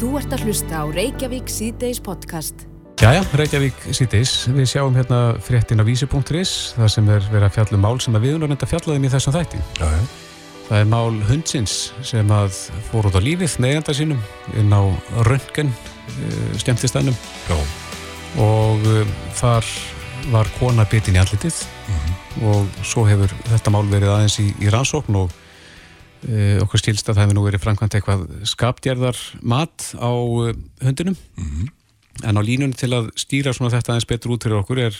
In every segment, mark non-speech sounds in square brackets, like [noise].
Þú ert að hlusta á Reykjavík C-Days podcast. Jæja, Reykjavík C-Days. Við sjáum hérna fréttin á vísi.is það sem er verið að fjalla um mál sem að við erum að fjallaðum í þessum þætti. Já, Það er mál hundsins sem að fór út á lífið neyjanda sínum inn á Röntgen skemmtistænum já, og uh, þar var kona bitin í andlitið og svo hefur þetta mál verið aðeins í, í rannsókn og okkur stílst að það hefur nú verið framkvæmt eitthvað skapdjarðar mat á uh, hundinum. En á línunni til að stýra svona þetta aðeins betur út fyrir okkur er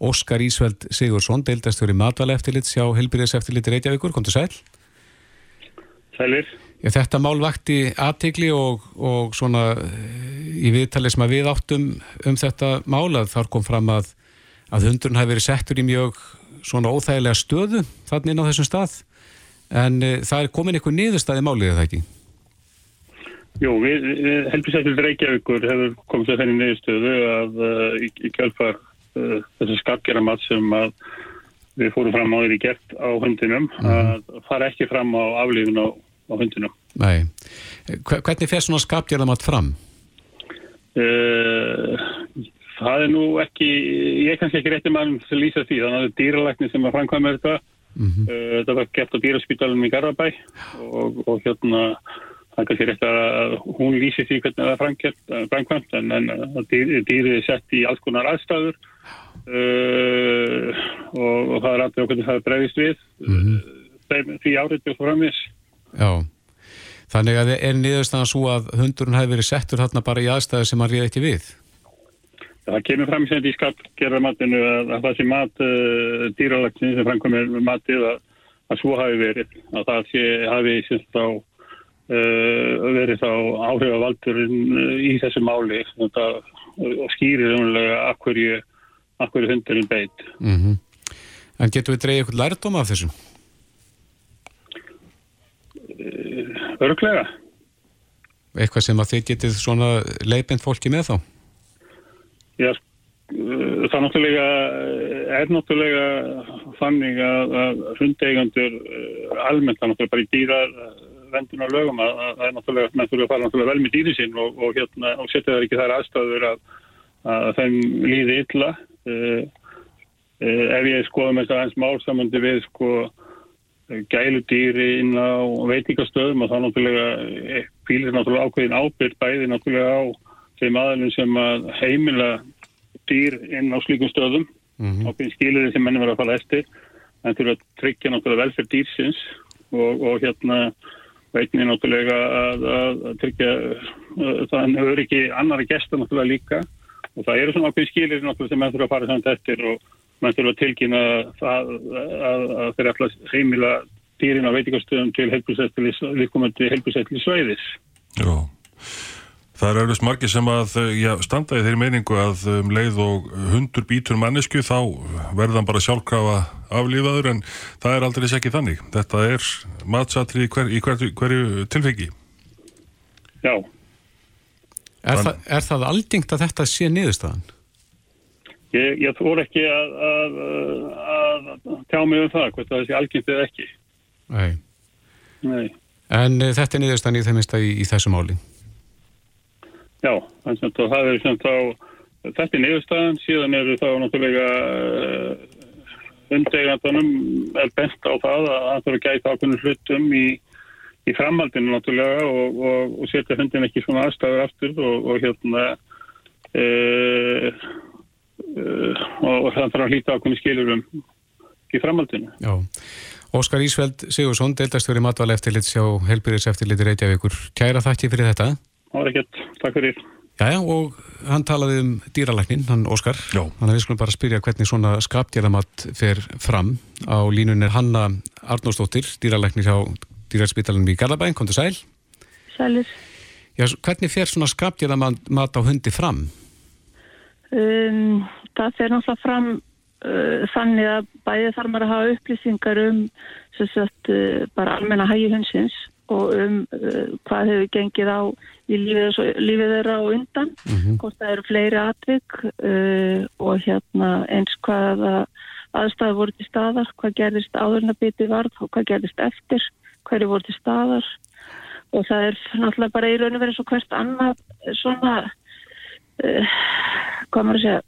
Óskar Ísveld Sigursson, deildastur í matvæla eftirlit sjá helbyrðis eftirlit Reykjavíkur, kom til sæl. Sælir. Já, þetta mál vakti aðtegli og, og svona eh, í viðtalið sem að við áttum um þetta mál að þar kom fram að, að hundurinn hafi verið settur í mjög svona óþægilega stöðu þannig inn á þessum stað en e, það er komin eitthvað niðurstaði málið eða ekki? Jú, við, við helbisættil Reykjavíkur hefur komið til þenni niðurstöðu að uh, í, í kjálfar uh, þessi skapgeramatt sem að við fórum fram á því gert á hundinum að fara ekki fram á aflífun á, á hundinum. Nei. Hver- Hvernig fer svona skapdjarðamatt fram? Uh, það er nú ekki, ég er kannski ekki rétti mann sem lýsa því, þannig að það er dýralækni sem að framkvæma þetta. Mhm. Uh, þetta var gert á dýraspítalunum í Garabæ og, og hérna það er kannski rétt að hún lýsi því hvernig það er framkvæmt, framkvæmt en, en dýr, dýrið er sett í alls konar aðstæður uh, og, og það er alltaf hvernig það er breyðist við mm -hmm. því áriðt og framvis. Já. Þannig að er niðurstaðan svo að hundurinn hafi verið settur þarna bara í aðstæðu sem hann réði ekki við? Það kemur fram sem í skapgerðarmatinu að, að það sé mat uh, dýralækni sem framkomir matið að, að svo hafi verið að það sé, hafi á uh, verið þá áhrifavaldurinn uh, í þessu máli þetta, og skýrir umlega að hverju, hverju hundurinn beit. Mm En getur við dreigið eitthvað lærdóm af þessum? Örglega. Eitthvað sem að þið getið svona leipind fólki með þá? Já, uh, það náttúrulega er náttúrulega þannig að, að hundeigandur uh, almennt, það náttúrulega bara í dýrar vendunar lögum að að það er náttúrulega, menn þurfa að fara náttúrulega vel með dýri sín og, og, hérna, og setja það ekki þær aðstæður að, að þeim líði illa. Ef ég skoða með þess aðeins málsamandi við sko gæludýri inn á veitingastöðum og þá náttúrulega eh, fýlir náttúrulega ákveðin ábyrg bæði náttúrulega á þeim aðalum sem að heimila dýr inn á slíkum stöðum Mhm. ákveðin skilur sem mennum verið að fara eftir en þurfa að tryggja náttúrulega velferð dýrsins og, og hérna veitni náttúrulega að, að, að tryggja uh, það hefur ekki annara gesta náttúrulega líka og það eru svona ákveðin skilir náttúrulega sem menn þurfa að fara samt eftir og menn þurfa að tilkynna að, að þeir að heimila dýrin á veitingastöðum til helbúsættilis, viðkomandi helbúsættilis svæðis. já. Það er auðvitað margir sem að já, standa í þeirri meiningu að um leið og hundur býtur mannesku þá verðan bara sjálfkrafa aflífaður en það er aldrei ekki þannig. Þetta er matsatri í, hver, í hverju, hverju tilfengi. Já, Er, Þann- það, er það algengt að þetta sé niðurstaðan? ég, ég þór ekki að, að, að, að tjá mig um það, hvort það sé algengt eða ekki. Nei. Nei. En uh, þetta er niðurstaðan í þeim minnsta í, í þessu máli? Já, þannig að það er sem þá, þetta er niðurstaðan, síðan eru þá náttúrulega uh, undeigandunum er bent á það að það þurfa að gæta ákveðnum hlutum í, í framhaldinu náttúrulega og, og, og setja hundin ekki svona aðstæður aftur og, og hérna uh, uh, og það þarf að hlýta ákveðnum skilurum í framhaldinu. Já. Óskar Ísveld Sigursson, deildastöri matvæla eftirlit sjá helbyrðis eftirlit Reykjavíkur. Kæra þakki fyrir þetta. Það var ekkert, takk fyrir. Jæja, og hann talaði um dýralæknin, hann Óskar. Já. Þannig að við skulum bara spyrja hvernig svona skapdýramatt fer fram. Á línun er Hanna Arnósdóttir, dýralæknir hjá dýrarspítalunum í Garðabæn. Komdu sæl. Sælir. Já, hvernig fer svona skapdýramatt á hundi fram? Um, það fer náttúrulega fram uh, þannig að bæði þarf maður að hafa upplýsingar um sem sagt, uh, bara almenna hægi hundsins og um uh, hvað hefur gengið á í lífið, lífið þeirra á undan, hvort það eru fleiri atvik uh, og hérna eins hvaða aðstæði voru til staðar, hvað gerðist áðurna biti varð og hvað gerðist eftir, hverju voru til staðar. Og það er náttúrulega bara í raun og verið svo hvert annað svona uh, hvað maður að segja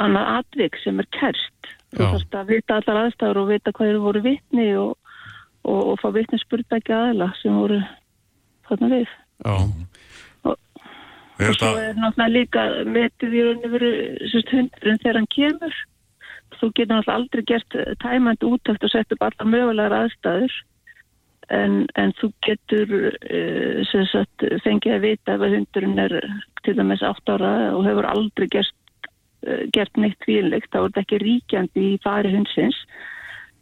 annað atvik sem er kerst þú þarfst að vita allar aðstæður og vita hvað eru voru vitni og, og, og fá vitni spurtækja aðila sem voru þarna við. Já, Er og svo er náttúrulega líka metið í raun og veru hundurinn þegar hann kemur. Þú getur náttúrulega aldrei gert tæmandi útækt og sett upp allar mögulegar aðstæður en, en þú getur uh, sagt, fengið að vita ef að hundurinn er til dæmis 8 ára og hefur aldrei gert, uh, gert neitt tvílegt, þá er þetta ekki ríkjandi í fari hundsins.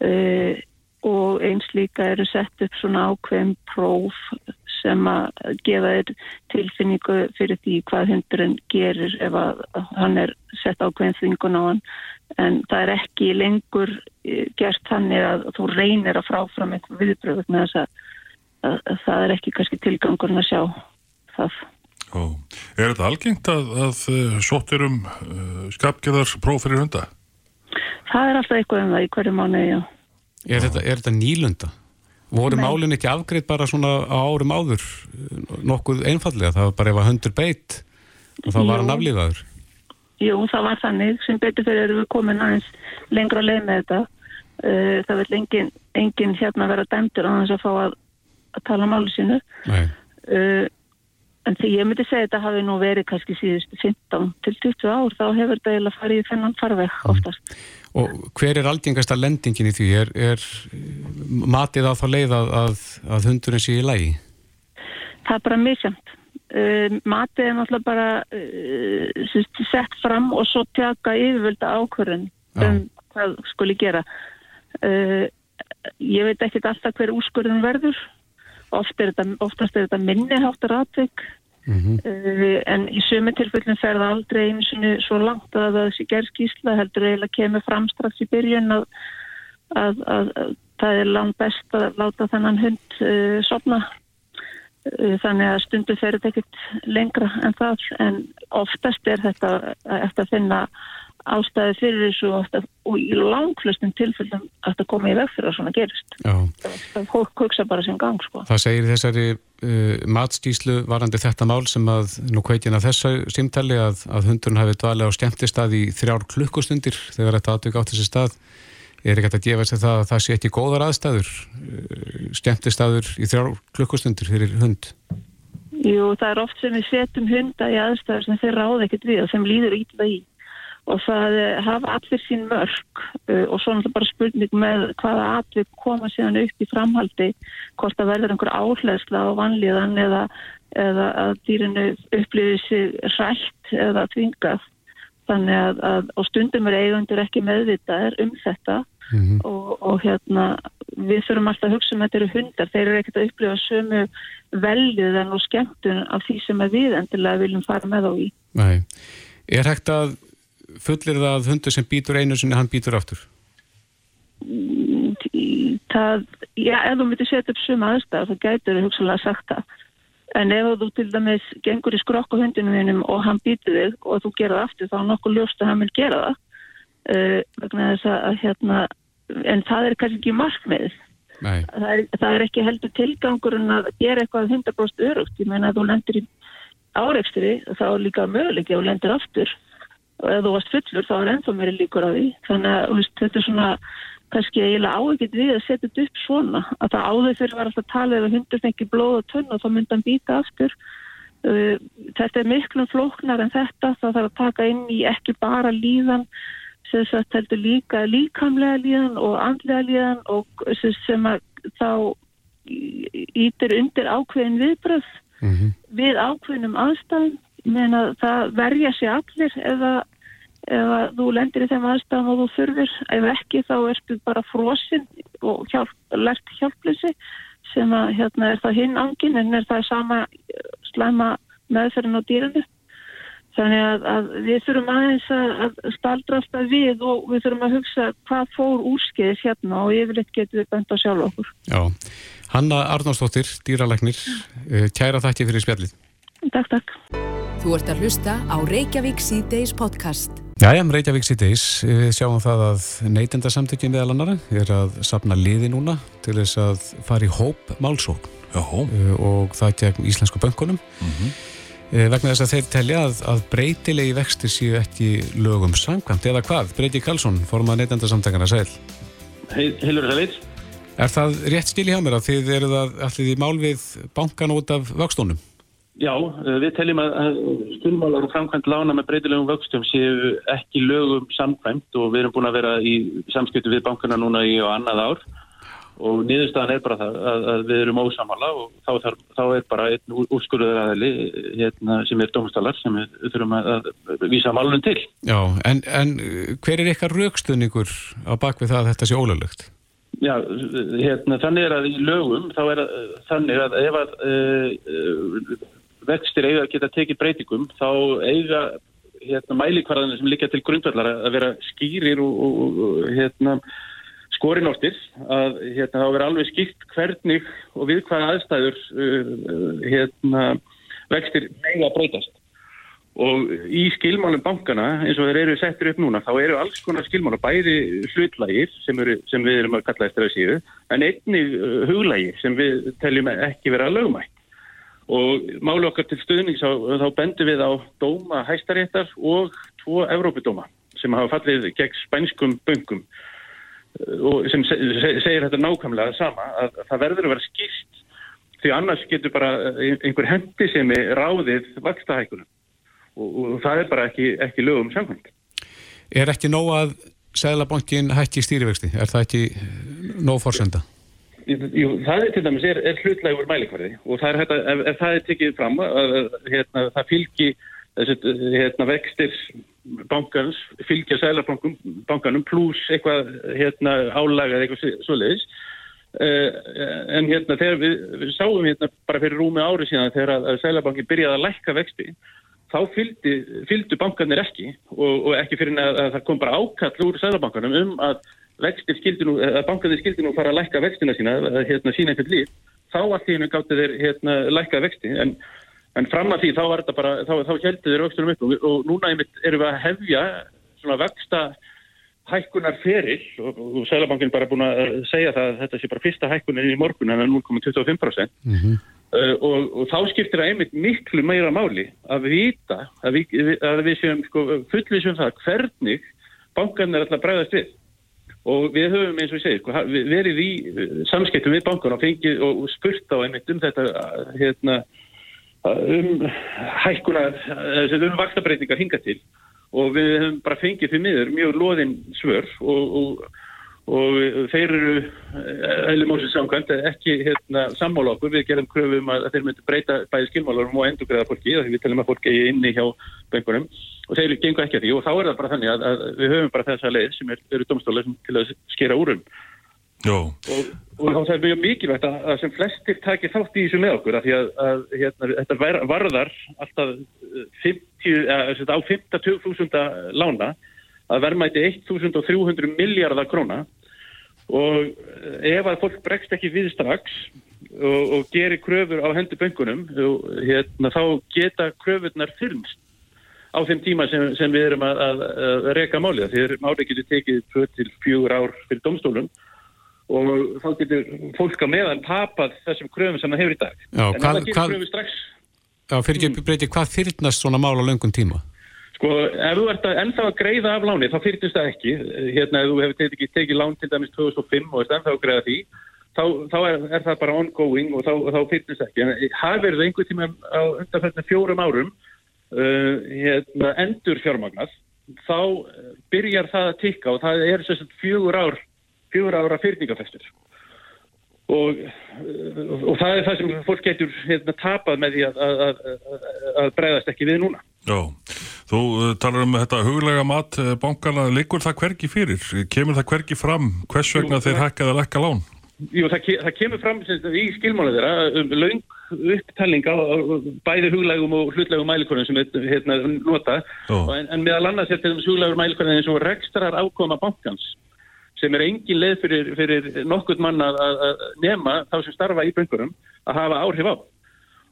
Uh, og eins líka eru sett upp svona ákveðin próf sem að gefa þér tilfinningu fyrir því hvað hundurinn gerir ef að hann er sett ákveðin þvingun á hann en það er ekki lengur eh, gert þannig að þú reynir að fráfram eitthvað viðbröð með þess að, að, að það er ekki kannski tilgangurinn að sjá það. ó, er þetta algengt að, að uh, sótt er um uh, skapgeðar próf fyrir hunda? Það er alltaf eitthvað um það í hverju mánu, já. Er þetta, er þetta nýlunda? Voru Nei. málin ekki afgreitt bara svona á árum áður nokkuð einfallega, það var bara ef að hundur beitt og þá var hann Jú. aflífaður Jú, það var þannig sem betur fyrir erum við komin aðeins lengra leið með þetta. Uh, það vil engin, engin hérna vera dæmdur á þess að fá að, að tala máli sínu. Nei, Uh, en því ég myndi segja þetta hafi nú verið kannski síðustu 15 til 20 ár, þá hefur þetta eiginlega farið í þennan farveg oftast. Og hver er aldingasta lendingin í því? Er, er matið á þá leið að, að, að hundurinn sé í lægi? Það er bara misjönd. Uh, matið er náttúrulega bara uh, sett fram og svo tjaka yfirvölda ákvörðun um hvað skuli gera. Uh, ég veit ekkert alltaf hver úrskurðun verður. Oft er þetta, oftast er þetta minniháttar atvik Mm uh, en í sömu tilfellin fer það aldrei einu sinni svo langt að það sé gerð skýsla heldur eiginlega kemur fram strax í byrjun að, að, að, að það er langt best að láta þennan hund uh, sopna Uh, þannig að stundu fer þetta ekkert lengra en það en oftast er þetta eftir að finna ástæði fyrir þessu ofta, og í langflestum tilfellum að þetta koma í veg fyrir að svona gerist. Já, það fólk hugsa bara sem gang sko. það segir þessari uh, matstýslu varandi þetta mál sem að nú kveitin að þessu símtali að, að hundurinn hafi dvalið á skemmtistað í þrjár klukkustundir þegar þetta atvik átti sér stað. Er ekki að gefa sér það að það sé ekki góðar aðstæður uh, skemmtistaður í þrjár klukkustundir fyrir hund? Jú, það er oft sem við setjum hunda í aðstæður sem þeir ráða ekkert við og sem líður ítla í og það eh, hafa allir sín mörg uh, og svo náttúrulega bara spurning með hvaða atvik koma síðan upp í framhaldi hvort það verður einhver áhleðsla á vanlíðan eða, eða að dýrinu upplifir sig rætt eða tvingað þannig að, að og stundum er eigundur ekki meðvitaðir um þetta. Mm og, og hérna við þurfum alltaf að hugsa um að þetta eru hundar. Þeir eru ekkert að upplifa sömu veljuðan og skemmtun af því sem við endilega viljum fara með á í. Nei. Er hægt að fullir það að hundur sem býtur einu sinni hann býtur aftur? Það, já, ef þú myndir setja upp sömu aðstæð þá gætur hugsalega sagt það. En ef þú til dæmis gengur í skrokk á hundinu þínum og hann býtur þig og þú gera það aftur þá er nokkuð ljóst að hann vil gera það. Uh, vegna þess að, hérna, en það er kannski ekki markmið Nei, það er, það er ekki heldur tilgangurinn að gera eitthvað 100% örugt. Ég meina að þú lendir í áreikstri þá er líka möguleiki að þú lendir aftur ef þú varst fullur þá er ennþá meiri líkur á því. Þannig að veist, þetta er svona kannski eiginlega áekitt við að setja þetta upp svona að það áður fyrir var alltaf að tala ef að hundur fengi blóð og tönn og þá myndi hann býta aftur. Uh, Þetta er miklum flóknar en þetta það þarf að taka inn í ekki bara líðan sem sagt heldur líka líkamlega líðan og andlega líðan og sem, að þá ítir undir ákveðin viðbröð mm við ákveðinum aðstæðum meina það verja sig allir eða, eða þú lendir í þeim aðstæðum og þú þurfir ef ekki þá ertu bara frosinn og hjálp, lert hjálpleysi sem að hérna er það hinn angin en er það sama eh, slæma meðferðin á dýrinu Þannig að, að við þurfum aðeins að, að staldra alltaf við og við þurfum að hugsa hvað fór úrskeiðis hérna og yfirleitt getum við bent að sjálf okkur. Já. Hanna Arnósdóttir, dýralagnir, kæra þakki fyrir spjallið. Takk, takk. Þú ert að hlusta á Reykjavík C-Days podcast. Jæja, Reykjavík síðdeis, við sjáum það að neytendasamtökjum meðal annara er að sapna liði núna til þess að fara í hóp málsókn uh, og það gegn íslensku bönkunum mm -hmm. vegna þess að þeir telja að, að breytilegi vexti séu ekki lögum samkvæmt eða hvað? Breyti Karlsson, formað neytendasamtökjana sæl. Heilur það leitt? Er það rétt stil í hjá mér að þið eruð allir í mál við bankan út af vöxtónum? Já, eh, við teljum að skilmálar og framkvæmt lána með breytilegum vöxtum séu ekki lögum samkvæmt og við erum búin að vera í samskiptu við bankana núna í og annað ár og niðurstaðan er bara það að, að við erum ósamala og þá, þar, þá er bara einn úrskurður aðli hérna, sem er domstalar sem við þurfum að, að vísa málunum til. Já, en, en hver er ykkar raukstunningur á bakvið það að þetta sé ólöflugt? Já, hérna, þannig er að í lögum þá er að, þannig að ef að uh, vextir eiga að geta tekið breytingum þá eiga hérna, mælikvarðanir sem líka til grundvallar að vera skýrir og, og, og hérna, skorinórtir að hérna, þá vera alveg skýrt hvernig og við hvaða aðstæður uh, hérna, vextir eiga að breytast. Og í skilmálum bankana, eins og þeir eru settir upp núna, þá eru alls konar skilmála, bæði hlutlægir sem, eru, sem við erum að kalla eftir að síðu, en einnig uh, huglægir sem við teljum ekki vera lögumætt og málu okkar til stuðnings á, þá bendur við á dóma hæstaréttar og tvo Evrópudóma sem hafa fallið gegn spænskum böngum og sem segir þetta nákvæmlega sama að það verður að vera skýrt því annars getur bara einhver hendi sem er ráðið vakstahækunum og, og það er bara ekki, ekki lögum samkvæmt. Er ekki nóg að Sæðlabankin hætti stýrivexti? Er það ekki nóg fórsönda? Jú, það er til dæmis er, er hlutlægur mælikvarði og það er að, ef, ef það er tekið fram að hérna, það fylgi hérna, vextir bankans, fylgja sælarbankanum pluss eitthvað hérna, álaga eða eitthvað svoleiðis. Uh, en hérna þegar við, við sáum hérna bara fyrir rúmi ári síðan þegar að, að sælarbankin byrjaði að lækka vexti þá fylgdi, fylgdu bankanir ekki og, og ekki fyrir að, að það kom bara ákall úr sælarbankanum um að bankaði skildi nú fara að lækka vextina sína, hérna, sína einhvern líf, þá allt í hennu gáttu þeir hérna, lækka vexti, en, en fram að því þá var þetta bara, þá, þá heldur þeir vextunum upp og, og núna einmitt erum við að hefja svona vexta hækkunar ferill og, og Sælabankin bara búin að segja það að þetta sé bara fyrsta hækkunin í morgun en það er 0,25% mm -hmm. uh, og, og þá skiptir það einmitt miklu meira máli að vita að við, að við séum sko, fullvísum það hvernig bankan er alltaf bregðast við og við höfum eins og ég segi sko, verið í uh, samskiptum við bankan og og spurt á einmitt um þetta uh, hérna, uh, um hækkuna um vakstabreitingar hinga til. Og við höfum bara fengið fyrir miður mjög loðinn svör og, og og þeir eru eða mósið samkvæmt ekki hérna, sammála okkur, við gerum kröfum að þeir myndu breyta bæði skilmálarum og endurgreða fólki því við telum að fólki er inni hjá bengunum og þeir gengur ekki að því. Og þá er það bara þannig að, að við höfum bara þessa leið sem er, eru domstóla til að skera úrum og, og þá er mjög mikilvægt að, að sem flestir takir þátt í þessu með okkur að því að, að hérna, þetta varðar alltaf 50, á 50.000 lána að verðmæti 1.300 miljardar króna og ef að fólk bregst ekki við strax og, og gerir kröfur á hendur böngunum hérna, þá geta kröfurnar fyrnst á þeim tíma sem, sem við erum að, að, að reyka málið. Því að málið getur tekið 2-4 ár fyrir domstólum og þá getur fólk á meðan tapað þessum kröfum sem það hefur í dag. Já, en það getur kröfur strax Já, fyrir ekki breyti, hvað fyrnast svona mál á löngum tíma? Sko, ef þú ert að ennþá að greiða af láni, þá fyrtist það ekki. Hérna, ef þú hefur tekið, tekið lán til dæmis 2005 og ert ennþá að greiða því, þá, þá er, er það bara ongoing og þá, þá fyrtist það ekki. En það verður einhver tíma á undanfællinu fjórum árum uh, hérna, endur fjármagnast, þá byrjar það að tikka og það er sérstaklega fjögur ár, fjögur ára fyrtingafestur. Og, og það er það sem fólk getur hérna, tapað með því að, að, að, breyðast ekki við núna. Já, þú uh, talar um þetta huglega mat uh, bankana, liggur það hverki fyrir? Kemur það hverki fram? Hvers vegna Jú, þeir hækkaði að lekka lán? Jú, það, ke það kemur fram sem, í skilmála þeirra um laung upptalling á bæði huglegum og hlutlegum mælikorðum sem er hérna, nota, en, en meðal annars er þetta huglegur mælikorðin eins og rekstrar ákoma bankans sem er engin leið fyrir, fyrir nokkurt mann að nema þá sem starfa í böngurum að hafa áhrif á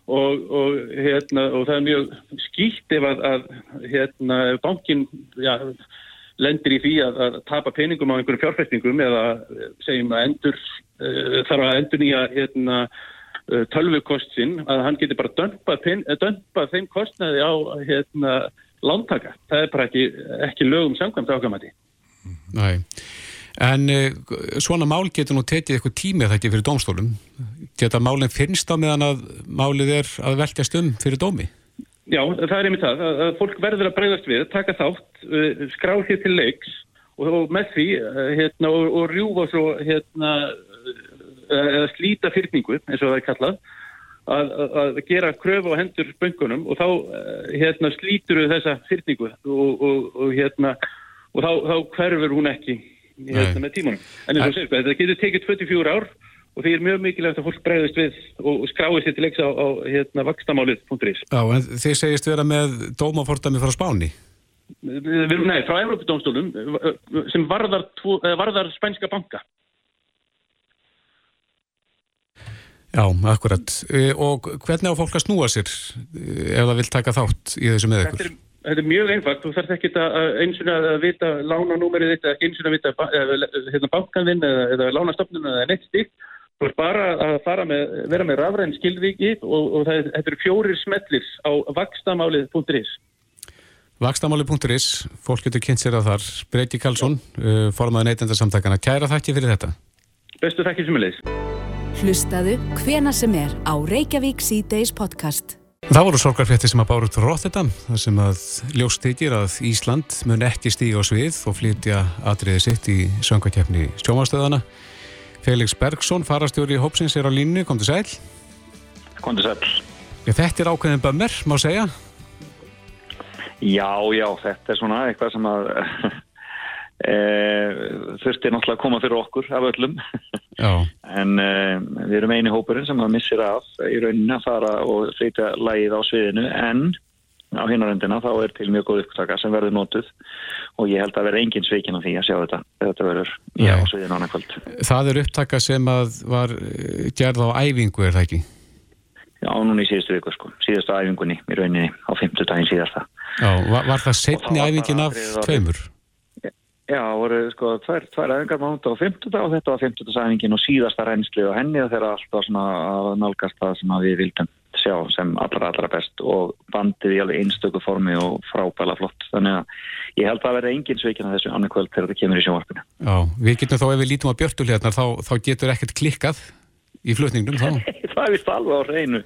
og, og, hérna, og það er mjög skýtt ef að, að hérna, bankin ja, lendir í því að, að tapa peningum á einhverjum fjárfestingum eða segjum að endur uh, þarf að endur nýja hérna, uh, tölvukost sinn að hann getur bara dömpað dömpa þeim kostnaði á hérna, lántaka. Það er bara ekki, ekki lögum samkvæmt ákvæmati. Nei. En uh, svona mál getur nú tekið eitthvað tími að þetta fyrir dómstólum. Geta málinn finnst á meðan að málið er að velkjast um fyrir dómi? Já, það er einmitt það. Að fólk verður að breyðast við, taka þátt, uh, skrá hér til leiks og, og með því uh, hérna, og, og rjúfa svo hérna, eða slíta fyrningu, eins og það er kallað, að, að gera kröfu á hendur böngunum og þá hérna, slítur við þessa fyrningu og, og hérna, þá, þá hverfur hún ekki hérna, með tímanum. En eins og sér, þetta getur tekið 24 ár og því er mjög mikilvægt að fólk bregðist við og skráið sér til leiks á, á hérna, vakstamálið.is. Já, en þið segist vera með dómafórtami frá Spáni? Nei, frá Európa-dómstólum sem varðar, varðar spænska banka. Já, akkurat. Og hvernig á fólk að snúa sér ef það vil taka þátt í þessu með ykkur? Þetta er mjög einfalt, þú þarf ekki eins og að vita lánanúmerið þetta, ekki eins og að vita hérna, bankanðinn eða, eða lánastofnun eða neitt stíkt. Þú er bara að með, vera með rafræn skilvíki og, og það, þetta eru fjórir smellir á vakstamálið.is. Vakstamálið.is, fólk getur kynnt sér að þar. Breyti Karlsson, uh, formaði neytendarsamtakana. Kæra þakki fyrir þetta. Bestu þakki sem er leiðis. Hlustaðu hvena sem er á Reykjavík C-Days podcast. Það voru sorgarfrétti sem að bára út frá Rotterdam þar sem að ljóst þykir að Ísland mun ekki stíga á svið og flytja atriðið sitt í söngakefni stjómastöðana. Felix Bergson, farastjóri Hópsins, er á línu. Kom til sæl. Kom til sæl. Ja, þetta er ákveðin bömmir, má segja. Já, já, þetta er svona eitthvað sem að [laughs] e, þurfti náttúrulega að koma fyrir okkur af öllum. [laughs] en e, við erum eini hópurinn sem að missir af í rauninni að fara og flytja lægið á sviðinu en á hinaröndina þá er til mjög góð upptaka sem verður nótuð og ég held að verða engin sveikin á því að sjá þetta. Þetta verður já, á sviðinu ána kvöld. Það er upptaka sem að var eh, gerð á æfingu, er það ekki? Já, núna í síðustu viku sko. Síðustu æfingunni í rauninni á 50 daginn síðasta. Já, var, var það setni æfingin af tveimur? Já, voru sko tvær, tvær æfingar mánda á 50 dag og þetta var 50 dagsæfingin og síðasta reynsli og henni þeirra allt var svona að nálgast það sem við vildum sjá sem allra allra best og bandið í alveg einstöku formi og frábæla flott þannig að ég held að það verði engin sveikin að þessu annir kvöld þegar þetta kemur í sjónvarpinu Já, við getum þá ef við lítum á björnulíðarnar þá, þá getur ekkert klikkað í flutningnum þá [laughs] Það er vist alveg á reynu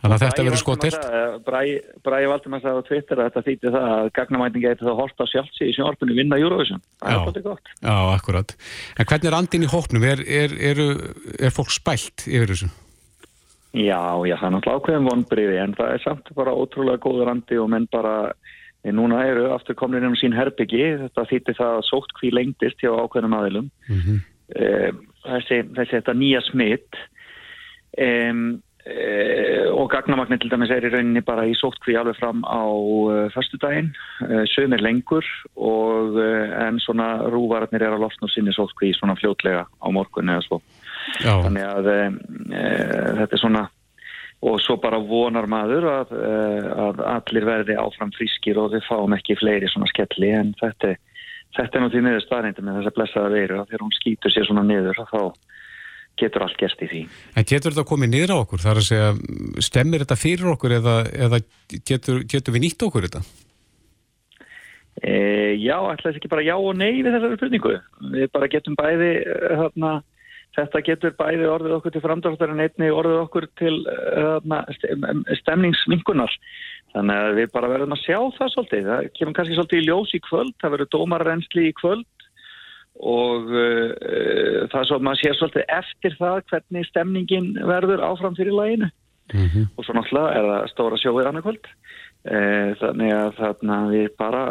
Þannig að þetta verður skottilt. Bræði Valdimar sagði á Twitter að þetta þýtti það að gagnamætingi eitthvað þá horta sjálfsi í sjónvarpunni vinna Eurovision. Það er svolítið gott. Já, akkurat. En hvernig er andin í hóknum? Er, er, er, er fólk spælt yfir þessu? Já, já, það er náttúrulega ákveðin vonbriði en það er samt bara ótrúlega góður andi og menn bara, núna eru aftur komin inn um sín herbyggi, þetta þýtti það að sótt hví lengdist hjá ákveðinum aðilum. Mm -hmm. þessi, þessi þetta nýja smitt um, Uh, og gagnamagnir til dæmis er í rauninni bara í sóttkví alveg fram á uh, förstu daginn, uh, sögumir lengur og en svona rúvararnir er að losna sinni sóttkví svona fljótlega á morgun eða svo Já. þannig að þetta er svona og svo bara vonar maður að, að allir verði áfram frískir og við fáum ekki fleiri svona skelli en þetta, þetta er náttúrulega niður staðrindi með þess að blessaða veru að þegar hún skýtur sér svona niður þá getur allt gerst í því. En getur þetta komið niður á okkur? Það er að segja, stemmir þetta fyrir okkur eða, eða getur, getur við nýtt okkur þetta? E, já, ætlaðis ekki bara já og nei við þessari spurningu. Við bara getum bæði þarna, þetta getur bæði orðið okkur til framdráttar en einni orðið okkur til þarna, stemningsmingunar. Þannig að við bara verðum að sjá það svolítið. Það kemur kannski svolítið í ljós í kvöld, það verður dómarrensli í kvöld og uh, það er svo að maður sér svolítið eftir það hvernig stemningin verður áfram fyrir læginu mm -hmm. og svo náttúrulega er það stóra sjóðir annarkvöld uh, þannig að þarna við bara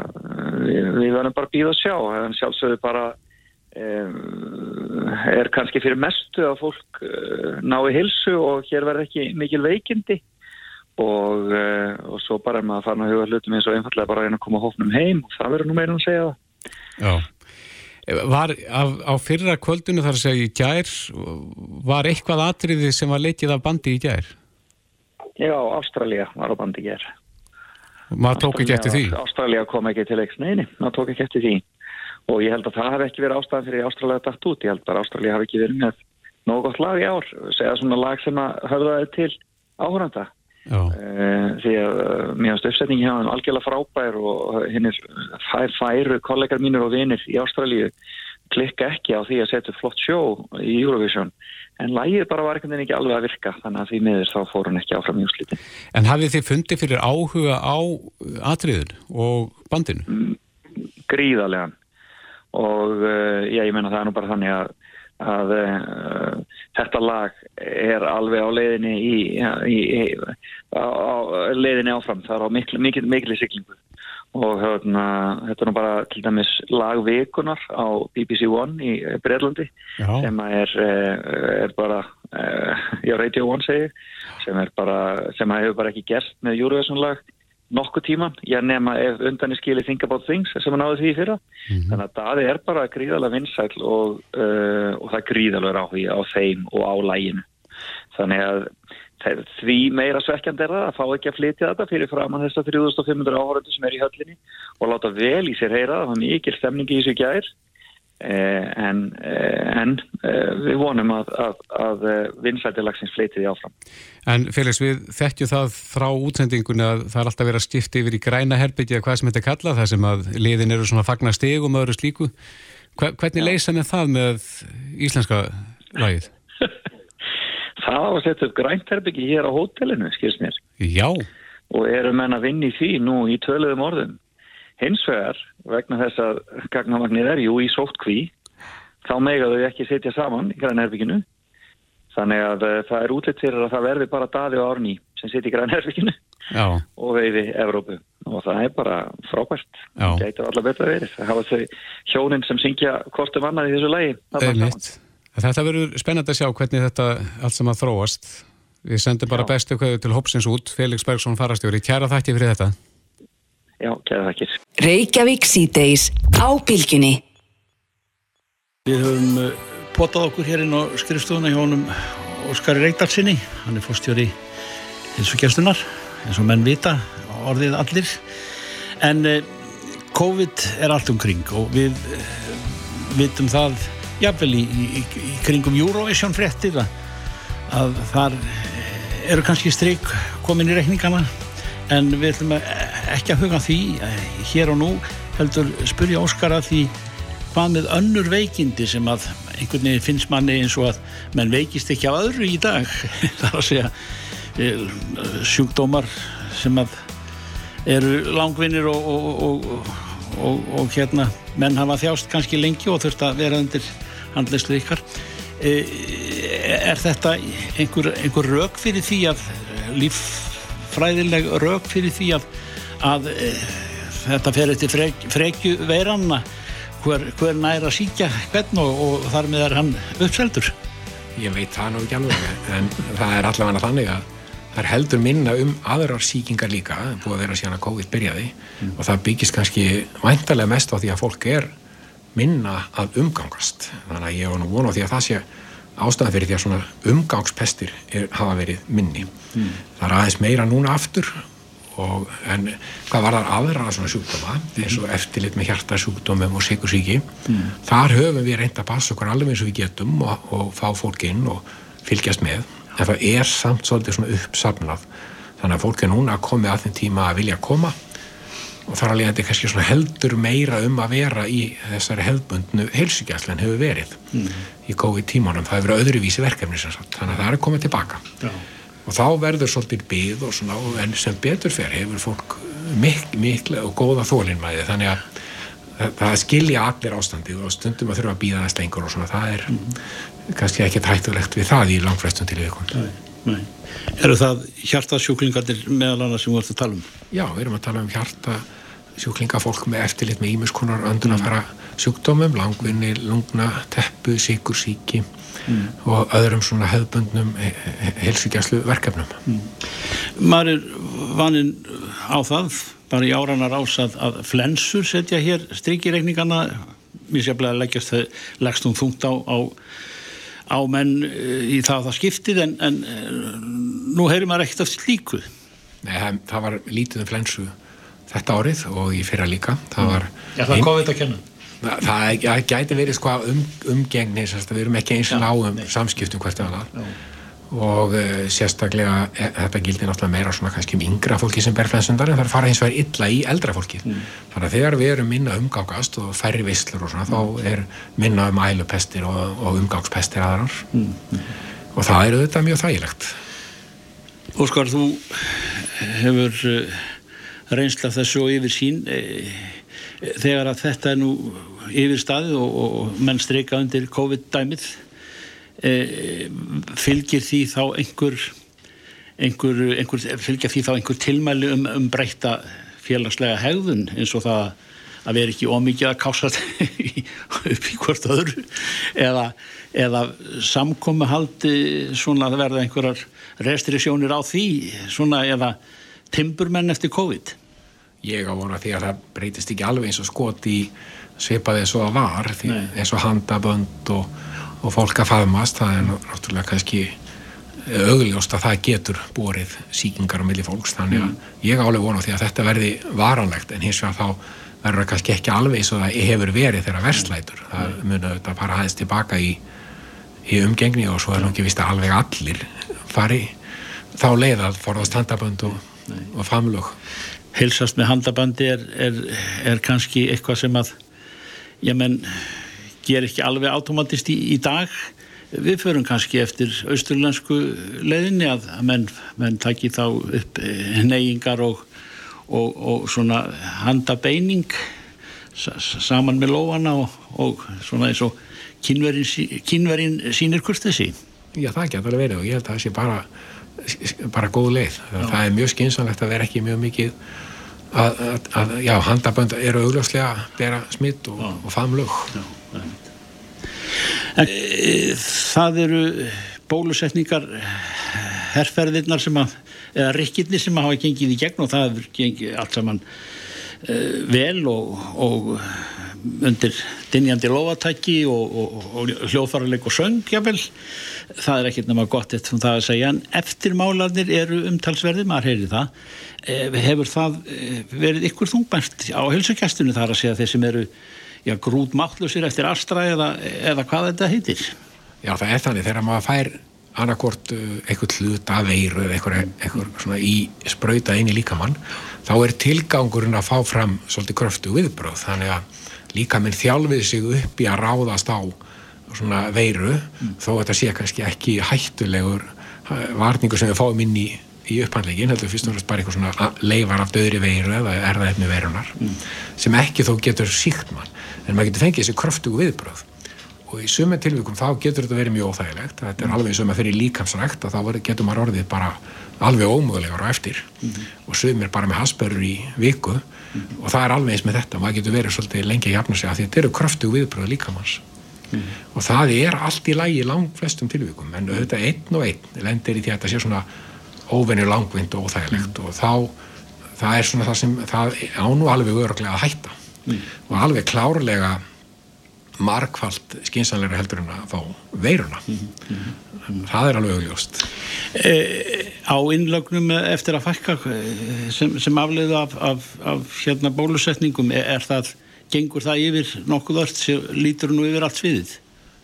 við, við verðum bara býða að sjá en sjálfsögðu bara er kannski fyrir mestu að fólk uh, nái hilsu og hér verður ekki mikil veikindi og, og svo bara er maður að fara að huga hlutum eins og einfallega bara að koma hófnum heim og það verður nú meira að segja það Já Var á, á fyrra kvöldinu þar að segja í gær, var eitthvað atriði sem var leikið af bandi í gær? Já, Ástralja var á bandi ger. Maður tók ekki eftir því? Ástralja kom ekki til leiks, neini, maður tók ekki eftir því. Og ég held að það hef ekki verið ástæðan fyrir Ástralja dætt út. Ég held bara að Ástralja hef ekki verið með nógu gott lag í ár. Segja svona lag sem að höfðaði til áhöranda. Uh, því að uh, mér finnst uppsetningi hjá hann algjörlega frábær og hinn er fær, færu kollegar mínir og vinir í Ástralju klikka ekki á því að setja flott sjó í Eurovision en lægið bara var einhvern veginn ekki alveg að virka þannig að því miður þá fór hann ekki áfram í úslitin En hafið þið fundið fyrir áhuga á atriðun og bandinu? Mm, gríðarlegan og uh, já, ég menna það er nú bara þannig að, að uh, þetta lag er alveg á leiðinni í, í, í á, á leiðinni áfram. Það er á miklu, miklu, miklu siklingu og hérna, þetta er nú bara til dæmis lagvikunar á BBC One í Breitlandi sem er, eh, er bara eh, já, Radio One segi sem bara, sem hefur bara ekki gert með Eurovision lag nokkuð tíman ég nema ef undan er skilið Think About Things sem hann náði því fyrra. Mm -hmm. þannig að það er bara gríðalega vinsæl og, uh, og það er gríðalega áhuga á þeim og á læginu þannig að því meira svekkjandi er það að fá ekki að flytja þetta fyrir framann þess að 3500 áhörðu sem er í höllinni og láta vel í sér heyra það. Var mikil stemningi í gær. eh, en, eh, en eh, við vonum að, að, að vinsætilagsins flytiði áfram En Félix, við þekkju það frá útsendingunni að það er alltaf verið að skipta yfir í græna herbyggja hvað sem þetta kalla það sem að liðin eru svona fagnar stegum og öðru slíku Hvernig leysa með það með íslenska lagið? [laughs] það á að setja upp grænterbyggi hér á hótelinu, skilst mér. Já. Og eru menn að vinni því nú í töluðum orðum. Hins vegar, vegna þess að gagnamagnir er jú í sóttkví, þá megaðu ekki setja saman í grænherbygginu. Þannig að uh, það er útlitt fyrir að það verði bara daði og árni sem setja í grænherbygginu [laughs] og veiði Evrópu. Og það er bara frábært. Það gætur allar betra verið. Það hafa þau hjóninn sem syngja kortum annað í þessu lagi. Þetta verður spennand að sjá hvernig þetta allt sem að þróast. Við sendum bara Já. bestu hverju til Hopsins út, Felix Bergsson farastjóri. Kjæra þakki fyrir þetta. Já, kjæra þakkir. Reykjavík síðdeis á bylginni. Við höfum uh, potað okkur hér inn á skrifstofuna hjá honum Óskari Reykdalsinni. Hann er fórstjóri hilsugjastunnar, eins og menn vita, orðið allir. En uh, COVID er allt umkring og við uh, vitum það jafnvel í, í, í kringum Eurovision frettir að, að þar eru kannski stryk komin í reikningana en við ætlum ekki að huga því eh, hér og nú heldur spurja Óskar að því hvað með önnur veikindi sem að einhvern veginn finnst manni eins og að menn veikist ekki á öðru í dag. [laughs] Þar að segja eh, sjúkdómar sem að eru langvinnir og, og, og, og hérna menn hafa þjást kannski lengi og þurft að vera undir handleyslu ykkar. E, er þetta einhver, einhver rauk fyrir því að líffræðileg rauk fyrir því að, að e, þetta fer eftir frek, frekju veiranna hver, hver næra síkja hvern og, og þar með er hann uppseldur? Ég veit það nú ekki alveg en það er allavega þannig að það er heldur minna um aðrar síkingar líka búið að vera síðan að COVID byrjaði mm. og það byggist kannski væntalega mest á því að fólk er minna að umgangast. Þannig að ég var nú vona á því að það sé ástæðan fyrir því að svona umgangspestir er, hafa verið minni mm. það er aðeins meira núna aftur og, en hvað var þar aðra svona sjúkdóma eins og eftirlit með hjartasjúkdómum og sikursíki mm. þar höfum við reynd að passa okkur alveg eins og við getum og, og fá fólk inn og fylgjast með en það er samt svolítið svona uppsafnað þannig að fólk er núna að komi að þeim tíma að vilja koma og þar alveg þetta er kannski svona heldur meira um að vera í þessari hefðbundnu heilsugjastlu en hefur verið mm. Í COVID tímanum, það hefur öðruvísi verkefni þannig að það er komið tilbaka Já. og þá verður svolítið byggð og svona, en sem betur fer hefur fólk miklu mik og góða þólinnmæði þannig að það skilja allir ástandið og stundum að þurfa að býða þess lengur og svona, það er mm. kannski ekki trættulegt við það í langflestum til viðkvæm Eru það hjartasjúklingarnir meðal annars sem við ætlum að tala um? Já, við erum að tala um hjarta sjúklingafólk með eftirlit með ímuskonar öndunafæra sjúkdómum, langvinni, lungna, teppu, síkursíki mm. og öðrum svona hefðbundnum helsugjastlu verkefnum. Mm. Maður er vaninn á það, bara í áranar ás að, flensur setja hér strykireikningana, að leggjast það leggst um þungt á, á, á menn eh, í það að það skiptið en, en nú heyrir maður ekkert af slíku. Nei, það var lítið um flensu þetta árið og í fyrra líka. Það var... Já, það kom þetta að kenna. Það, það, það gæti verið sko um, umgengni, við erum ekki eins og náum samskiptum hvert eða annar og uh, sérstaklega e, þetta gildir náttúrulega meira svona kannski um yngra fólki sem ber flensundar en það fara hins vegar illa í eldra fólki mm. þannig að þegar við erum minna umgákast og færri visslur og svona mm. þá er minna um ælupestir og, og umgákspestir aðrar mm. og það er auðvitað mjög þægilegt Óskar, þú hefur uh, reynsla þessu og yfir sín uh, þegar að þetta er nú yfir staðið og, og menn streika undir COVID-dæmið e, fylgir því þá einhver, einhver, einhver fylgir því þá einhver tilmæli um, um breyta félagslega hegðun eins og það að vera ekki ómikið að kása [laughs] upp í hvort öðru eða, eða samkomi haldi svona að verða einhverjar restriktsjónir á því svona eða timburmenn eftir COVID Ég á vona því að það breytist ekki alveg eins og skot í svipaði eins og að var eins og handabönd og og fólk að faðmast, það er náttúrulega kannski augljóst að það getur borið síkingar á milli fólks þannig að mm. ég álega vona því að þetta verði varanlegt en hins vegar þá verður það kannski ekki alveg eins og það hefur verið þegar verslætur, það mm. mun að fara aðeins tilbaka í, í umgengni og svo er nú ekki vist að alveg allir fari þá leið að forðast handabönd og, og famlug Hilsast með handabandi er, er, er kannski eitthvað sem að ég menn ger ekki alveg automatist í, í dag. Við förum kannski eftir austurlensku leðinni að menn, menn takki þá upp eh, neyingar og, og, og svona handabeining saman með lóana og, og svona eins og kynverin, kynverin sínir kurtessi Já það getur alveg verið og ég held að það sé bara bara góð leið. Já. það er mjög skynsanlegt að vera ekki mjög mikið að, að, að já, handabönd eru augljóslega að bera smitt og, og famlug e, það eru bólusetningar herrferðirnar sem að, eða rikkirnir sem hafa gengið í gegn og það hefur gengið allt saman e, vel og, og undir dinjandi lovatæki og, og, og og söng, jável það er ekkert nema gott eftir það að segja en eftirmálanir eru umtalsverði maður heyri það. E, hefur það e, verið ykkur þungbært á helsakestunni þar að segja þeir sem eru já, grút máttlusir eftir astra eða, eða hvað þetta heitir? Já, það er þannig, þegar maður fær annarkort eitthvað hlut af veiru eða eitthvað svona í spröyta inn í líkamann, þá er tilgangurinn að fá fram svolítið kröftu viðbröð, þannig að líkaminn þjálfið sig upp í að ráðast á svona veiru, mm. þó að þetta sé kannski ekki hættulegur varningu sem við fáum inn í í upphandlegin, heldur fyrst og fremst bara eitthvað svona leifar af döðri veiru eða erðaefni veirunar mm. sem ekki þó getur síkt mann en maður getur fengið þessi kröftugu viðbröð og í sumið tilvíkum þá getur þetta verið mjög óþægilegt þetta er alveg sem að fyrir líkansrækt að þá getur maður orðið bara alveg ómögulegar á eftir mm -hmm. og sumir bara með hasbörur í viku mm -hmm. og það er alveg eins með þetta maður getur verið svolítið lengi að jafna sig að þetta eru kröftugu viðbröð líkamanns mm og það er allt í lægi lang flestum tilvíkum en þetta einn og einn lendir í því að þetta sé svona óvenni langvind og óþægilegt og þá það er svona það sem það ánú alveg öruglega að hætta. Mm. og alveg klárlega markvallt skynsanleira heldur en að fá veiruna. Mm -hmm. það er alveg augljóst. E, Á innlögnum eftir að fækka sem, sem afleiðu af, af, af hérna bólusetningum er, er það, gengur það yfir nokkuð öll sem lítur nú yfir allt sviðið?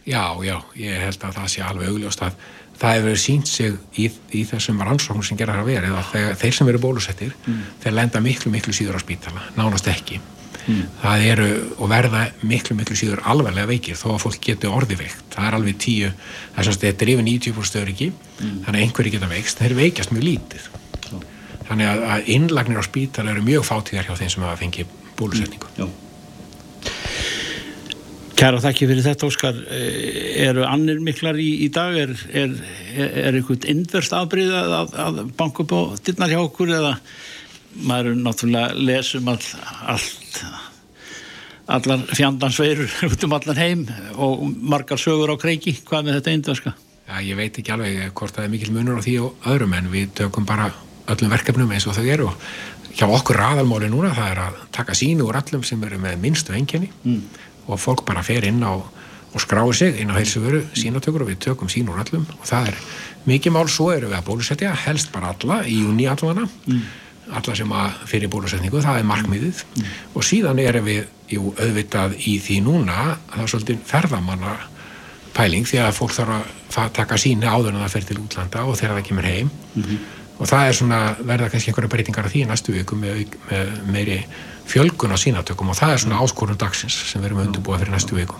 Já, já, ég held að það sé alveg augljóst að það hefur sínt sig í, í þessum rannsóknum sem gerðar að vera eða þeir, þeir sem eru bólusettir mm. þeir lenda miklu miklu síður á spítala nánast ekki mm. það eru og verða miklu miklu síður alvarlega veikir þó að fólk getur orði veikt það er alveg tíu, þess að þetta er yfir 90% öryggi, mm. þannig að einhverju geta veikst þeir veikjast mjög lítið þannig að, að innlagnir á spítal eru mjög fátíðar hjá þeim sem hafa fengið bólusetningu. Kæra þakki fyrir þetta Óskar. Eru annir miklar í, í dag? Er, er, er einhvern innverst afbríð að, að banka upp á dittnar hjá okkur eða maður er náttúrulega lesum all, allt allar fjandansveirur [laughs] út um allan heim og margar sögur á kreiki? Hvað með þetta eindverska? Já, ég veit ekki alveg hvort það er mikil munur á því og öðrum en við tökum bara öllum verkefnum eins og þau eru. Og hjá okkur aðalmáli núna það er að taka sínu úr allum sem eru með minnstu enginni mm. Og fólk bara fer inn á og skráir sig inn á heilsuvöru sínatökur og við tökum sín úr allum og það er mikið mál, svo erum við að bólusetja helst bara alla í júni allana mm. alla sem að fyrir bólusetningu það er markmiðið mm. og síðan erum við, jú, auðvitað í því núna það er svolítið ferðamanna pæling því að fólk þarf að taka síni áður en það fer til útlanda og þegar það kemur heim mm -hmm. og það er svona verða kannski einhverja breytingar af því næstu viku með, með meiri fjölgun á sínatökum og það er svona áskorun dagsins sem við erum að undirbúa fyrir næstu viku.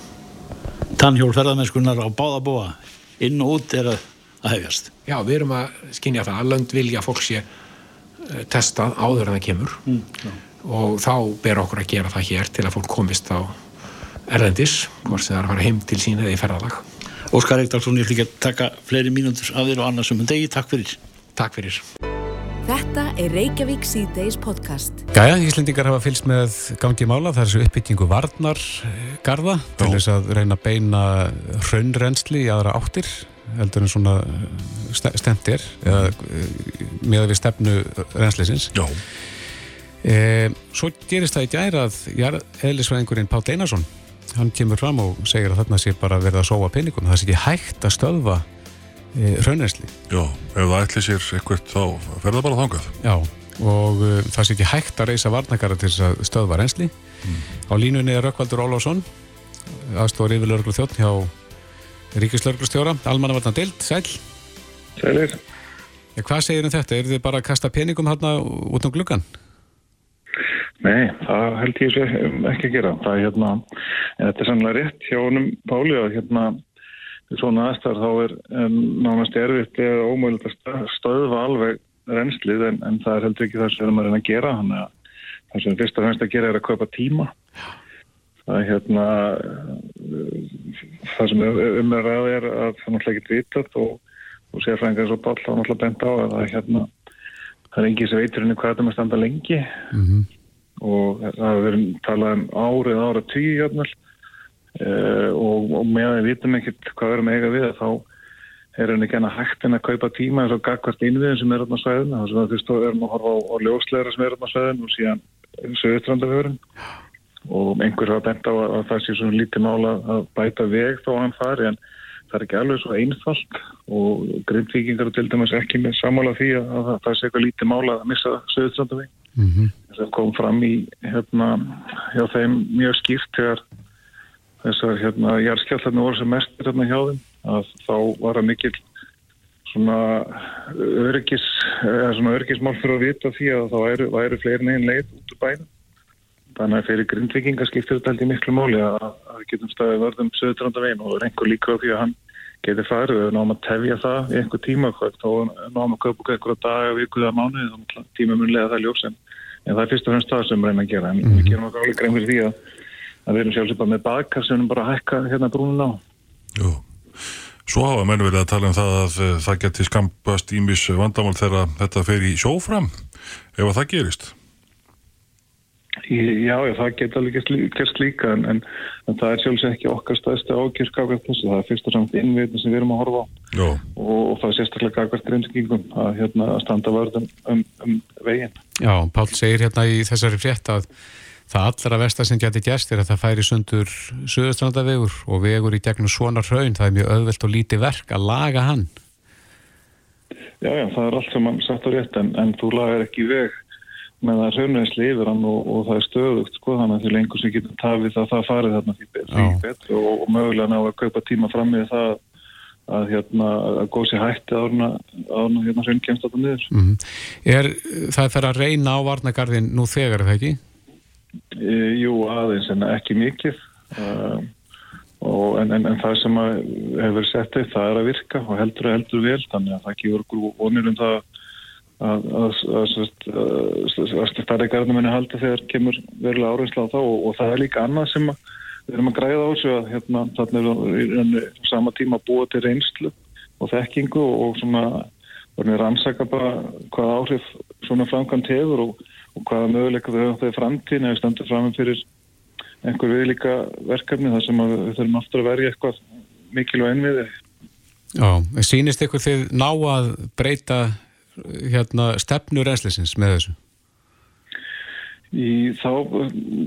Tannhjól ferðarmennskunar á báðabúa inn og út er að hefjast. Já, við erum að skinja það að lönd vilja fólk sé uh, testað áður en það kemur. Mm, og þá ber okkur að gera það hér til að fólk komist á erðendis, hvort sem það er að fara heim til sín eða í ferðalag. Óskar Eikdarsson, ég hlýtt að taka fleiri mínútur af þér og annarsum en degi, takk fyrir. Takk fyrir er Reykjavík C-Days podcast. Gæja, Íslendingar hafa fylgst með gangi mála, það er þessu uppbyggingu varnargarða til þess að reyna að beina raunrensli í aðra áttir, heldur en svona stemt er, eða með að við stefnu renslisins. Já. E, svo gerist það í gæra að eðlisvæðingurinn Pál Einarsson, hann kemur fram og segir að þarna sé bara verið að sóa peningum, það sé ekki hægt að stöðva e, raunrensli. Já, ef það ætli sér eitthvað þá fer það bara þangað. Já, og uh, það sé ekki hægt að reysa varnakara til þess að stöðva reynsli. Mm. Á línunni er Rökkvaldur Ólásson, aðstofar yfirlörglu þjótt hjá Ríkislörglustjóra, almannavarnar Dild, sæl. Sælir. Ja, hvað segir um þetta? Er þið bara að kasta peningum hérna út um gluggan? Nei, það held ég ekki að gera. Það er hérna, en þetta er sannlega rétt hjá honum Páli að hérna svona aðstæðar þá er nánast erfitt eða ómögulegt að stöðva alveg reynslið en, en það er heldur ekki það sem við erum að gera þannig að það sem fyrst og fremst að gera er að kaupa tíma. Það er hérna það sem um er að er að það náttúrulega ekki vitað og, og sérfræðingar svo bál þá náttúrulega bent á að það er hérna það er engið sem veitur henni hvað þetta með standa lengi. Mm -hmm. og það verið talað um árið ára tíu játnvel Uh, og, og með að við vitum ekkert hvað við erum eiga við þá er henni ekki enna hægt en að kaupa tíma eins og gagvart innviðin sem er á svæðinu. Þannig að þú veist þá erum við að horfa á, á ljósleira sem er á svæðinu og síðan sögustrandafjörun og einhver hafa bent á að, að það sé svona lítið mála að bæta veg þá hann fari en það er ekki alveg svo einfalt. Og grindvíkingar til dæmis ekki með samála því að, að það sé eitthvað lítið mála að missa sögustrandafjörun mm -hmm. það kom fram í hérna hjá þeim mjög skýrt þegar þessar hérna jærskjallarni voru sem mestir hérna hjá þeim að þá var það mikil svona öryggis eða svona öryggismál fyrir að vita því að þá væri, væri fleirin einn leið út úr bænum. Þannig að fyrir grindvikinga skiptir þetta aldrei miklu móli að, að getum staðið vörðum söðutranda veginn og það er einhver líka því að hann getur farið. Og náum að tefja það í einhver tíma þá náum að köpa einhverja daga, vikuða mánuði. Þá tíma munlega það ljós en, en það er fyrst og fremst það sem reyna að gera. En við gerum okkur alveg grein fyrir því að að við erum sjálfsög bara með bakar sem við bara hækka hérna brúnun á. Jú, svo hafa menn verið að tala um það að uh, það geti skampast ímis vandamál þegar þetta fer í sjófram ef að það gerist. Já, já það geta alveg gerst líka en, en, en það er sjálfsög ekki okkar staðstu ákjörskafið þessu, það er fyrst og samt innviðin sem við erum að horfa á og, og það er sérstaklega gagvart reynskingum að, hérna, að standa vörðum um, um veginn. Já, Pál segir hérna í þessari frétt að það allra vestar sem getur gæst er að það færi sundur söðustrandavegur og vegur í gegnum svona hraun, það er mjög öðvelt og lítið verk að laga hann Já, já, það er allt sem mann satt á rétt en, en þú lagar ekki veg með það raunveðsli yfir hann og, og það er stöðugt sko þannig að því lengur sem getur tafið það, það farið þarna því betur og, og mögulega ná að kaupa tíma fram með það að hérna að góð sér hætti árna, árna hérna hraun kemst á þetta niður mm -hmm. Er það fyrir að reyna á varnagarðin nú þegar, er það ekki? E, jú, aðeins en ekki mikið. Uh, en, en, en það sem hefur sett eitt, það er að virka og heldur að heldur vel, þannig að það ekki voru vonir um það að, að, að, að starri garðinu muni halda þegar kemur verulega áreinsla á þá. Og, og það er líka annað sem við erum að græða á þessu að hérna, þannig er sama tíma að búa til reynslu og þekkingu og svona verður að rannsaka bara hvað áhrif svona framkvæmt hefur og og hvaða möguleika þau höfum þegar framtíðin eða standur fram fyrir einhver viðlíka verkefni þar sem við þurfum aftur að verja eitthvað mikilvæg ennviði. Já, sínist ykkur þið ná að breyta hérna, stefnu reynsleisins með þessu? Í þá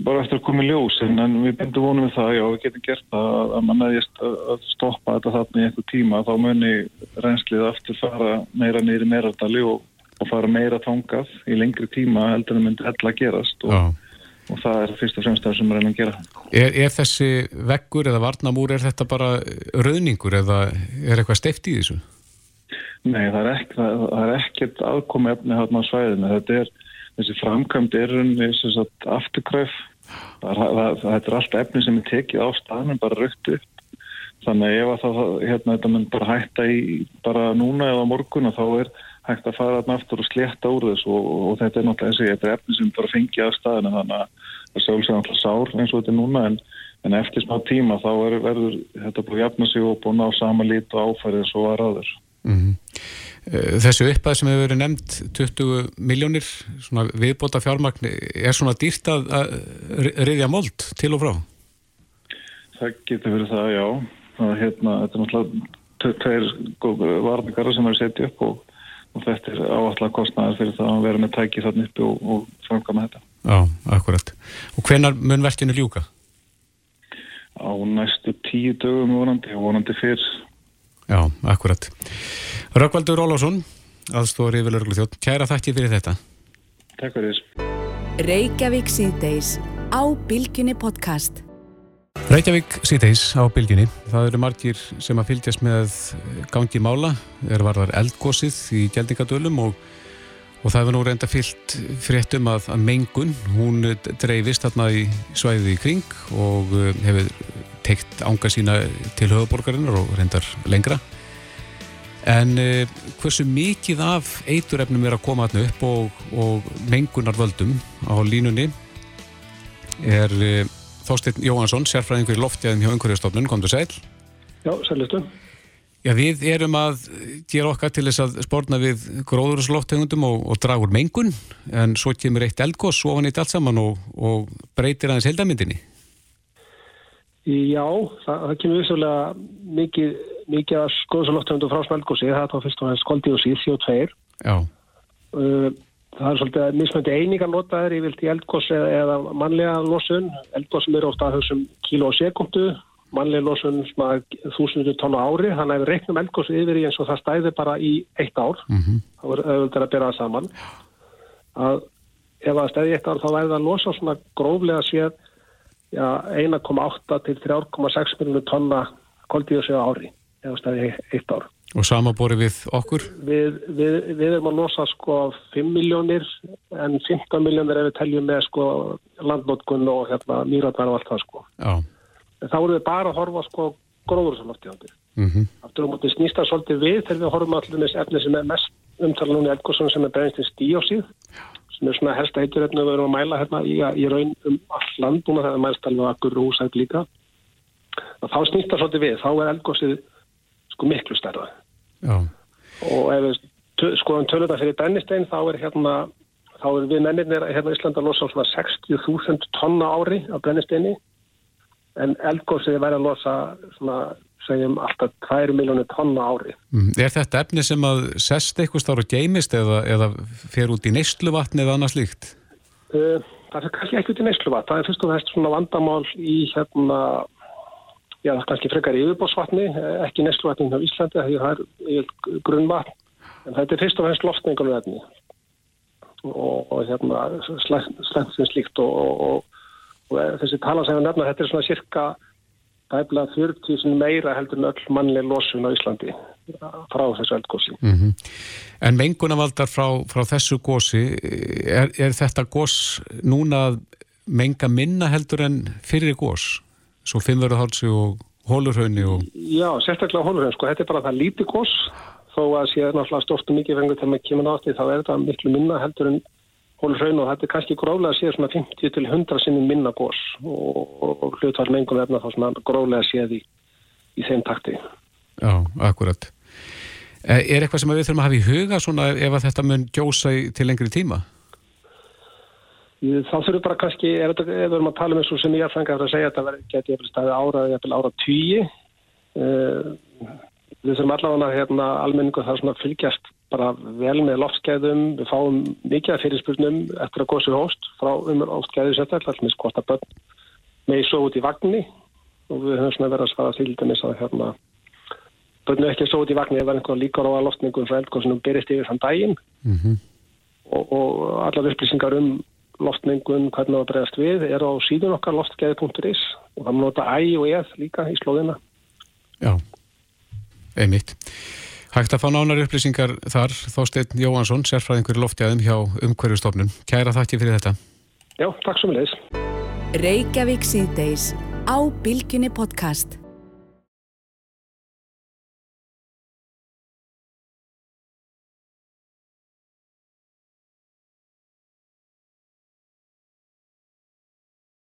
bara eftir að koma í ljós en, en við bindum vonum við það, já við getum gert það að, að mann aðeins að stoppa þetta þarna í einhver tíma þá muni reynslið aftur fara meira neyri meirardali og, og fara meira tangað í lengri tíma heldur en myndi hella gerast og, og það er fyrst og fremst það sem við reynum að gera. Er, er þessi veggur eða varnamúr, er þetta bara rauningur eða er eitthvað steift í þessu? Nei, það er, ekki, það, það er ekkert aðkomi efni hérna á svæðinu, þetta er þessi framkvæmd er rauninni afturkræf þetta er allt efni sem er tekið á staðnum bara raukt upp þannig ef að það, hérna, þetta mun bara hætta í bara núna eða morgun og þá er hægt að fara þarna aftur og sletta úr þess og, og þetta er náttúrulega þessi þetta er efni sem bara fengið á staðinu þannig að það sjálfsögur náttúrulega sár eins og þetta er núna en, en eftir smá tíma þá er, verður þetta búið að jafna sig og búið að ná sama lít og áfærið svo að ráður mm -hmm. Eh, þessu uppæð sem hefur verið nefnt 20 miljónir viðbóta fjármagn er svona dýrt að, að riðja mold til og frá? Það getur verið það, já það, hérna, þetta er náttúrulega tveir varningar sem er setið upp og, og þetta er áallega kostnæðar fyrir það að vera með tæki þarna uppi og, og framkama þetta Já, akkurat. Og hvenar mun verkinu ljúka? Á næstu tíu dögum vonandi og vonandi fyrr Já, akkurat. Rökkvaldur Rólásson, aðstóri yfirlörglu þjótt, kæra þakki fyrir þetta. Takk fyrir. Reykjavík síðdeis á Bilginni podcast. Reykjavík síðdeis á Bilginni. Það eru margir sem að fylgjast með gangi mála, er varðar eldgósið í Gjaldingadölum og, og það hefur nú reynda fyllt fréttum að, að mengun, hún dreifist þarna í svæðið í kring og eh, hefur teikt ánga sína til höfuborgarinnar og reyndar lengra en uh, hversu mikið af eiturefnum er að koma alltaf upp og, og mengunar völdum á línunni er Þorstein Jóhansson, sérfræðingur í loftjæðum hjá Ungarjöfstofnun, kom þú sæl? Já, sælistu. Já, við erum að gera okkar til þess að spórna við gróðurslóttegundum og, og dragur mengun, en svo kemur eitt eldgós ofan eitt allt saman og, og breytir aðeins heldamindinni. Já, það, það kemur vissulega mikið, mikið að skoðsalóttöfundu frá smelgósi, það er þá fyrst og næst koldíosíð, CO2. Já. Uh, það er svolítið mismöndi einingar notaður í vilt í eldgósi eða, eða mannlega losun. Eldgósum eru ofta að þessum kíló og sekundu, mannlega losun þúsundur tónu ári, þannig að við reiknum eldgósi yfir í eins og það stæði bara í eitt ár. Mm -hmm. þá er auðvitað að bera það saman. Að ef það stæði eitt ár þá væri það að losa svona gróflega séð 1,8 til 3,6 miljónu tonna koldíosið ári eða stæði eitt ár. Og samabori við okkur? Við, við, við erum að losa sko 5 miljónir en 15 miljónir ef við teljum með sko landnótkun og hérna mýratvæðan og allt það sko. Já. En þá erum við bara að horfa sko gróðursalóftíðandir. Mm -hmm. Aftur um átti snýsta svolítið við þegar við horfum allir með efni sem er mest umtala núna í elgósunum sem er brennstins díósíð sem er svona helsta heituröfnu við erum að mæla hérna í, í raun um all land núna þegar mælst alveg akkur og húsæk líka og þá snýst það svolítið við þá er eldgósið sko miklu stærða Já. og ef við skoðum töluna fyrir brennistein þá er hérna þá er við mennir hérna Íslanda losa svona 60.000 tonna ári af brennisteini en eldgósið verður að losa svona segjum alltaf 2 miljónir tonna ári. Mm. Er þetta efni sem að sest eitthvað stáru geimist eða, eða fer út í neysluvatni eða annars líkt? Uh, það er kannski ekki út í neysluvatn. Það er fyrst og fyrst svona vandamál í hérna, já kannski frekar yfirbósvatni, ekki neysluvatni á Íslandi, það er grunnvatn, en þetta er fyrst og fyrst loftningalur efni og, og hérna slæmt sem slíkt og, og, og þessi tala sem við nefna, þetta er svona cirka tæmlega 40 meira heldur en öll mannleg losun á Íslandi frá þessu eldgósi. Mm -hmm. En mengunavaldar frá, frá þessu gósi, er, er þetta gós núna menga minna heldur en fyrir gós? Svo fimmverðarhálsi og hólurhaunni og... Já, sérstaklega hólurhaun, sko, þetta er bara það líti gós, þó að sé náttúrulega stort og mikið fengur þegar maður kemur átti, þá er þetta miklu minna heldur en hólurhaun og þetta er kannski gróðlega séð svona 50 til 100 sinnum minna gós og, og, og hlutvall mengun efna þá svona gróðlega séð í, í þeim takti. Já, akkurat. Er eitthvað sem við þurfum að hafa í huga svona ef að þetta mun gjósa til lengri tíma? Þá þurfum bara kannski, ef við erum að tala um eins og sem ég fengið að segja að þetta geti eftir staði ára eða ára tíu við þurfum allavega hérna almenningu þar svona fylgjast bara vel með loftskeiðum, við fáum mikið af fyrirspurnum eftir að góðsum hóst frá umur ást gæðisetta, alltaf með skota börn með svo út í vagnni og við höfum svona verið að svara til dæmis að hérna börnu ekki svo út í vagnni það er einhver líkar á að loftningum frá eldgóðsynum byrjast yfir þann daginn. Mm -hmm. og, og allar upplýsingar um loftningun, hvernig það bregðast við er á síðun okkar loftgæði.is og það nota æg og eð líka í slóðina Já, einmitt. Hægt að fá nánar upplýsingar þar, Þósteinn Jóhansson, sérfræðingur í loftjæðum hjá umhverjustofnun. Kæra þakki fyrir þetta. Já, takk svo með þess